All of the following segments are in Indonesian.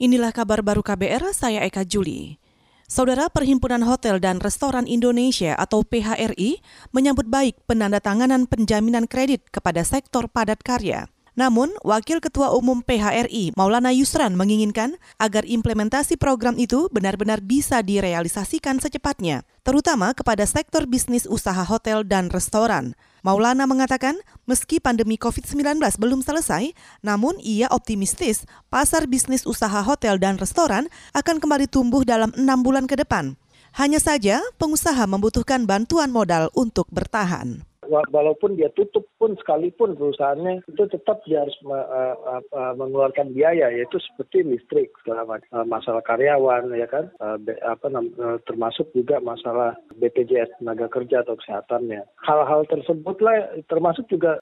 Inilah kabar baru KBR, saya Eka Juli. Saudara Perhimpunan Hotel dan Restoran Indonesia atau PHRI menyambut baik penandatanganan penjaminan kredit kepada sektor padat karya. Namun, Wakil Ketua Umum PHRI Maulana Yusran menginginkan agar implementasi program itu benar-benar bisa direalisasikan secepatnya, terutama kepada sektor bisnis usaha hotel dan restoran. Maulana mengatakan, meski pandemi COVID-19 belum selesai, namun ia optimistis pasar bisnis usaha hotel dan restoran akan kembali tumbuh dalam enam bulan ke depan. Hanya saja, pengusaha membutuhkan bantuan modal untuk bertahan walaupun dia tutup pun sekalipun perusahaannya itu tetap dia harus uh, uh, mengeluarkan biaya yaitu seperti listrik segala uh, masalah karyawan ya kan? Uh, be, apa uh, termasuk juga masalah BPJS tenaga kerja atau kesehatannya. Hal-hal tersebutlah termasuk juga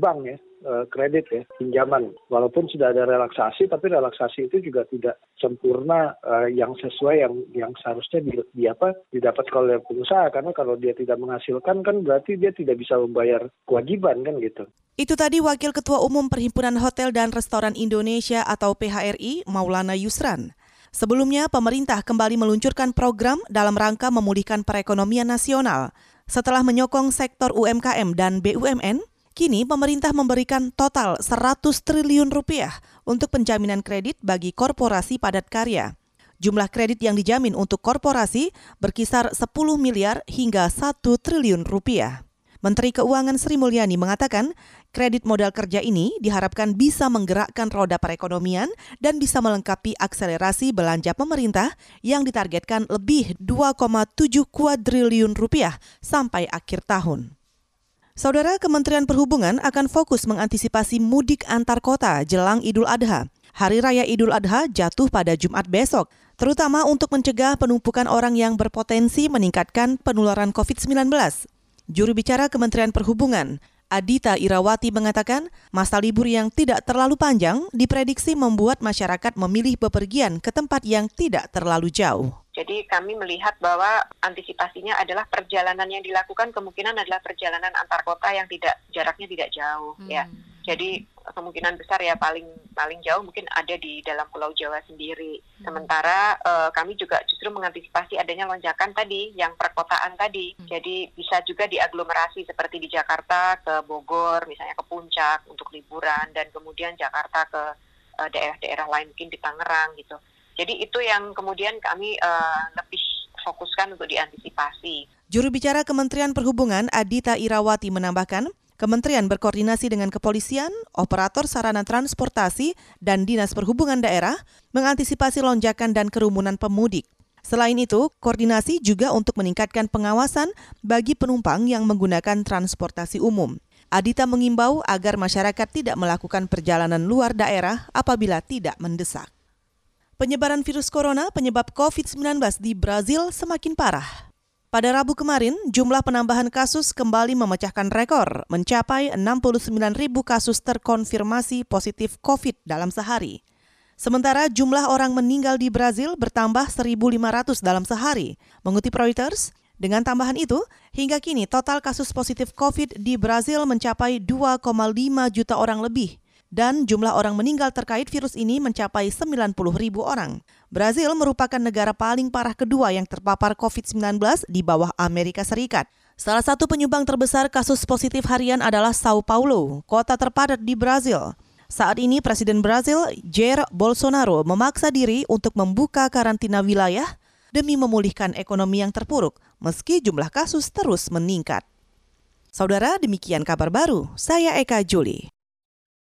bank ya uh, kredit ya pinjaman walaupun sudah ada relaksasi tapi relaksasi itu juga tidak sempurna uh, yang sesuai yang yang seharusnya di, di apa didapat oleh pengusaha karena kalau dia tidak menghasilkan kan berarti dia tidak bisa membayar kewajiban kan gitu. Itu tadi Wakil Ketua Umum Perhimpunan Hotel dan Restoran Indonesia atau PHRI Maulana Yusran. Sebelumnya, pemerintah kembali meluncurkan program dalam rangka memulihkan perekonomian nasional. Setelah menyokong sektor UMKM dan BUMN, Kini pemerintah memberikan total 100 triliun rupiah untuk penjaminan kredit bagi korporasi padat karya. Jumlah kredit yang dijamin untuk korporasi berkisar 10 miliar hingga 1 triliun rupiah. Menteri Keuangan Sri Mulyani mengatakan, kredit modal kerja ini diharapkan bisa menggerakkan roda perekonomian dan bisa melengkapi akselerasi belanja pemerintah yang ditargetkan lebih 2,7 kuadriliun rupiah sampai akhir tahun. Saudara Kementerian Perhubungan akan fokus mengantisipasi mudik antar kota jelang Idul Adha. Hari Raya Idul Adha jatuh pada Jumat besok, terutama untuk mencegah penumpukan orang yang berpotensi meningkatkan penularan COVID-19. Juru bicara Kementerian Perhubungan, Adita Irawati mengatakan, masa libur yang tidak terlalu panjang diprediksi membuat masyarakat memilih bepergian ke tempat yang tidak terlalu jauh. Jadi kami melihat bahwa antisipasinya adalah perjalanan yang dilakukan kemungkinan adalah perjalanan antar kota yang tidak jaraknya tidak jauh hmm. ya. Jadi kemungkinan besar ya paling paling jauh mungkin ada di dalam Pulau Jawa sendiri. Hmm. Sementara uh, kami juga justru mengantisipasi adanya lonjakan tadi yang perkotaan tadi. Hmm. Jadi bisa juga diaglomerasi seperti di Jakarta ke Bogor misalnya ke Puncak untuk liburan dan kemudian Jakarta ke eh, daerah-daerah lain mungkin di Tangerang gitu. Jadi itu yang kemudian kami uh, lebih fokuskan untuk diantisipasi. Juru bicara Kementerian Perhubungan Adita Irawati menambahkan, Kementerian berkoordinasi dengan kepolisian, operator sarana transportasi, dan Dinas Perhubungan Daerah mengantisipasi lonjakan dan kerumunan pemudik. Selain itu, koordinasi juga untuk meningkatkan pengawasan bagi penumpang yang menggunakan transportasi umum. Adita mengimbau agar masyarakat tidak melakukan perjalanan luar daerah apabila tidak mendesak. Penyebaran virus corona penyebab COVID-19 di Brazil semakin parah. Pada Rabu kemarin, jumlah penambahan kasus kembali memecahkan rekor, mencapai 69 ribu kasus terkonfirmasi positif COVID dalam sehari. Sementara jumlah orang meninggal di Brazil bertambah 1.500 dalam sehari. Mengutip Reuters, dengan tambahan itu, hingga kini total kasus positif COVID di Brazil mencapai 2,5 juta orang lebih dan jumlah orang meninggal terkait virus ini mencapai 90 ribu orang. Brazil merupakan negara paling parah kedua yang terpapar COVID-19 di bawah Amerika Serikat. Salah satu penyumbang terbesar kasus positif harian adalah Sao Paulo, kota terpadat di Brazil. Saat ini Presiden Brazil Jair Bolsonaro memaksa diri untuk membuka karantina wilayah demi memulihkan ekonomi yang terpuruk meski jumlah kasus terus meningkat. Saudara, demikian kabar baru. Saya Eka Juli.